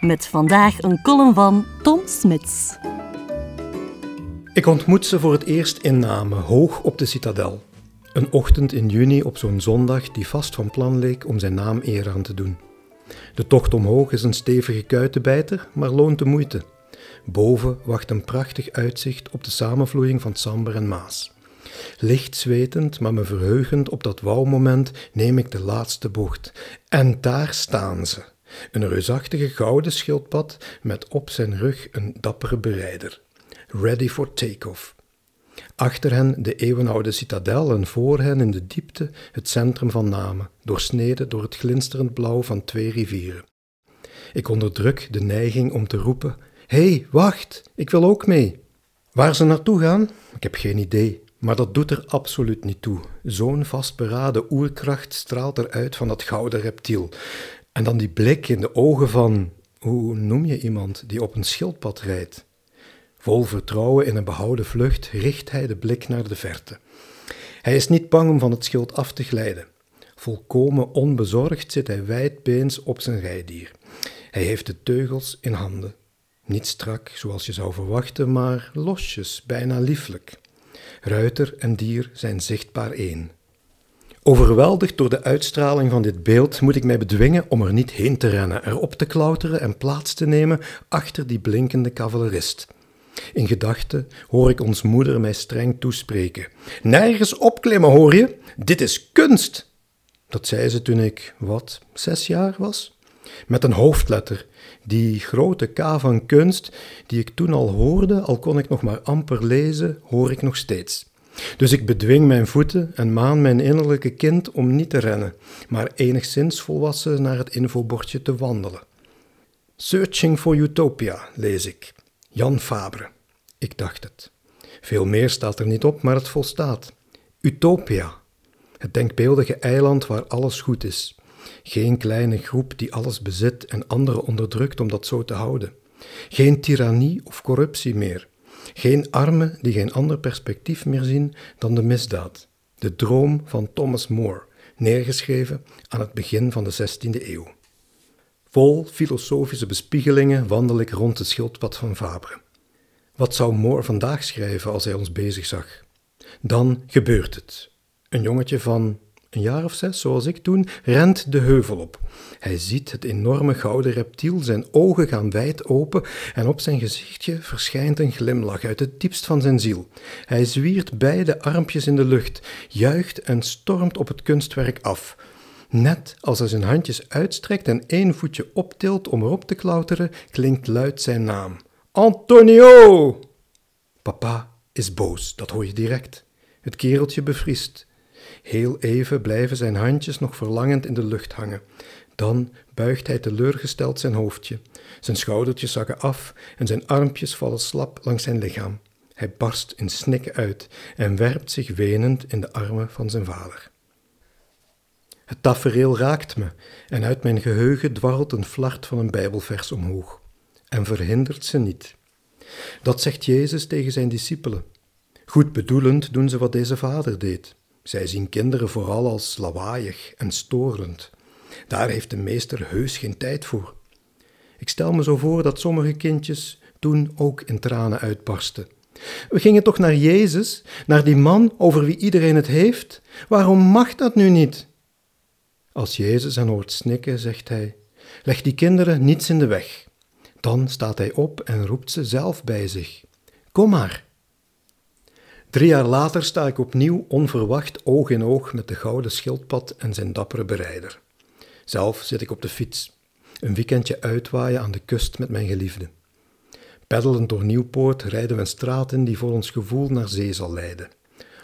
Met vandaag een column van Tom Smits. Ik ontmoet ze voor het eerst in Namen, hoog op de citadel. Een ochtend in juni op zo'n zondag die vast van plan leek om zijn naam eer aan te doen. De tocht omhoog is een stevige kuitenbijter, maar loont de moeite. Boven wacht een prachtig uitzicht op de samenvloeiing van Samber en Maas. Licht zwetend, maar me verheugend op dat wauwmoment neem ik de laatste bocht. En daar staan ze. Een reusachtige gouden schildpad met op zijn rug een dappere berijder. Ready for take-off. Achter hen de eeuwenoude citadel en voor hen in de diepte het centrum van Namen, doorsneden door het glinsterend blauw van twee rivieren. Ik onderdruk de neiging om te roepen: Hé, hey, wacht, ik wil ook mee. Waar ze naartoe gaan? Ik heb geen idee, maar dat doet er absoluut niet toe. Zo'n vastberaden oerkracht straalt eruit van dat gouden reptiel. En dan die blik in de ogen van, hoe noem je iemand die op een schildpad rijdt? Vol vertrouwen in een behouden vlucht richt hij de blik naar de verte. Hij is niet bang om van het schild af te glijden. Volkomen onbezorgd zit hij wijdbeens op zijn rijdier. Hij heeft de teugels in handen. Niet strak, zoals je zou verwachten, maar losjes, bijna lieflijk. Ruiter en dier zijn zichtbaar één. Overweldigd door de uitstraling van dit beeld moet ik mij bedwingen om er niet heen te rennen, erop te klauteren en plaats te nemen achter die blinkende cavalerist. In gedachten hoor ik ons moeder mij streng toespreken. Nergens opklimmen, hoor je? Dit is kunst! Dat zei ze toen ik, wat, zes jaar was? Met een hoofdletter, die grote K van kunst, die ik toen al hoorde, al kon ik nog maar amper lezen, hoor ik nog steeds. Dus ik bedwing mijn voeten en maan mijn innerlijke kind om niet te rennen, maar enigszins volwassen naar het infobordje te wandelen. Searching for Utopia, lees ik. Jan Fabre. Ik dacht het. Veel meer staat er niet op, maar het volstaat. Utopia. Het denkbeeldige eiland waar alles goed is. Geen kleine groep die alles bezit en anderen onderdrukt om dat zo te houden. Geen tirannie of corruptie meer. Geen armen die geen ander perspectief meer zien dan de misdaad. De droom van Thomas More, neergeschreven aan het begin van de 16e eeuw. Vol filosofische bespiegelingen wandel ik rond het schildpad van Fabre. Wat zou Moore vandaag schrijven als hij ons bezig zag? Dan gebeurt het. Een jongetje van een jaar of zes, zoals ik toen, rent de heuvel op. Hij ziet het enorme gouden reptiel, zijn ogen gaan wijd open en op zijn gezichtje verschijnt een glimlach uit het diepst van zijn ziel. Hij zwiert beide armpjes in de lucht, juicht en stormt op het kunstwerk af. Net als hij zijn handjes uitstrekt en één voetje optilt om erop te klauteren, klinkt luid zijn naam. Antonio! Papa is boos, dat hoor je direct. Het kereltje bevriest. Heel even blijven zijn handjes nog verlangend in de lucht hangen. Dan buigt hij teleurgesteld zijn hoofdje. Zijn schoudertjes zakken af en zijn armpjes vallen slap langs zijn lichaam. Hij barst in snikken uit en werpt zich wenend in de armen van zijn vader. Het tafereel raakt me en uit mijn geheugen dwarrelt een flart van een bijbelvers omhoog en verhindert ze niet. Dat zegt Jezus tegen zijn discipelen. Goed bedoelend doen ze wat deze vader deed. Zij zien kinderen vooral als lawaaiig en storend. Daar heeft de meester heus geen tijd voor. Ik stel me zo voor dat sommige kindjes toen ook in tranen uitbarsten. We gingen toch naar Jezus, naar die man over wie iedereen het heeft? Waarom mag dat nu niet? Als Jezus hen hoort snikken, zegt hij: Leg die kinderen niets in de weg. Dan staat hij op en roept ze zelf bij zich: Kom maar. Drie jaar later sta ik opnieuw onverwacht oog in oog met de gouden schildpad en zijn dappere berijder. Zelf zit ik op de fiets, een weekendje uitwaaien aan de kust met mijn geliefde. Peddelend door Nieuwpoort rijden we een straat in die voor ons gevoel naar zee zal leiden.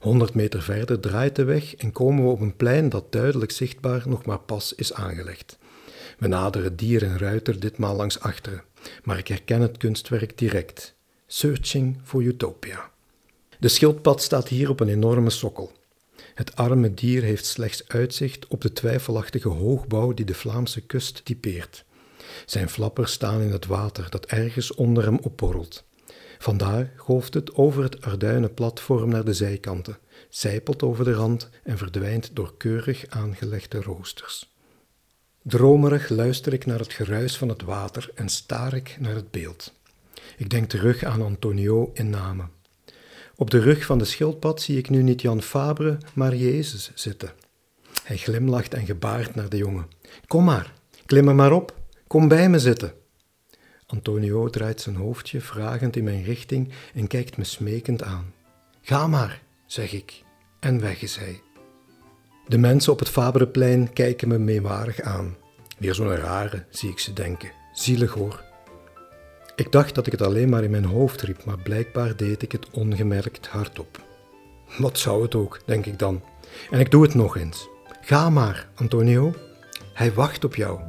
Honderd meter verder draait de weg en komen we op een plein dat duidelijk zichtbaar nog maar pas is aangelegd. We naderen dier en ruiter ditmaal langs achteren, maar ik herken het kunstwerk direct. Searching for Utopia. De schildpad staat hier op een enorme sokkel. Het arme dier heeft slechts uitzicht op de twijfelachtige hoogbouw die de Vlaamse kust typeert. Zijn flappers staan in het water dat ergens onder hem opborrelt. Vandaar golft het over het arduinen platform naar de zijkanten, zijpelt over de rand en verdwijnt door keurig aangelegde roosters. Dromerig luister ik naar het geruis van het water en staar ik naar het beeld. Ik denk terug aan Antonio in Namen. Op de rug van de schildpad zie ik nu niet Jan Fabre, maar Jezus zitten. Hij glimlacht en gebaart naar de jongen. Kom maar, klim er maar op, kom bij me zitten. Antonio draait zijn hoofdje vragend in mijn richting en kijkt me smekend aan. Ga maar, zeg ik, en weg is hij. De mensen op het Fabreplein kijken me meewarig aan. Weer zo'n rare, zie ik ze denken. Zielig hoor. Ik dacht dat ik het alleen maar in mijn hoofd riep, maar blijkbaar deed ik het ongemerkt hardop. Wat zou het ook, denk ik dan. En ik doe het nog eens. Ga maar, Antonio. Hij wacht op jou.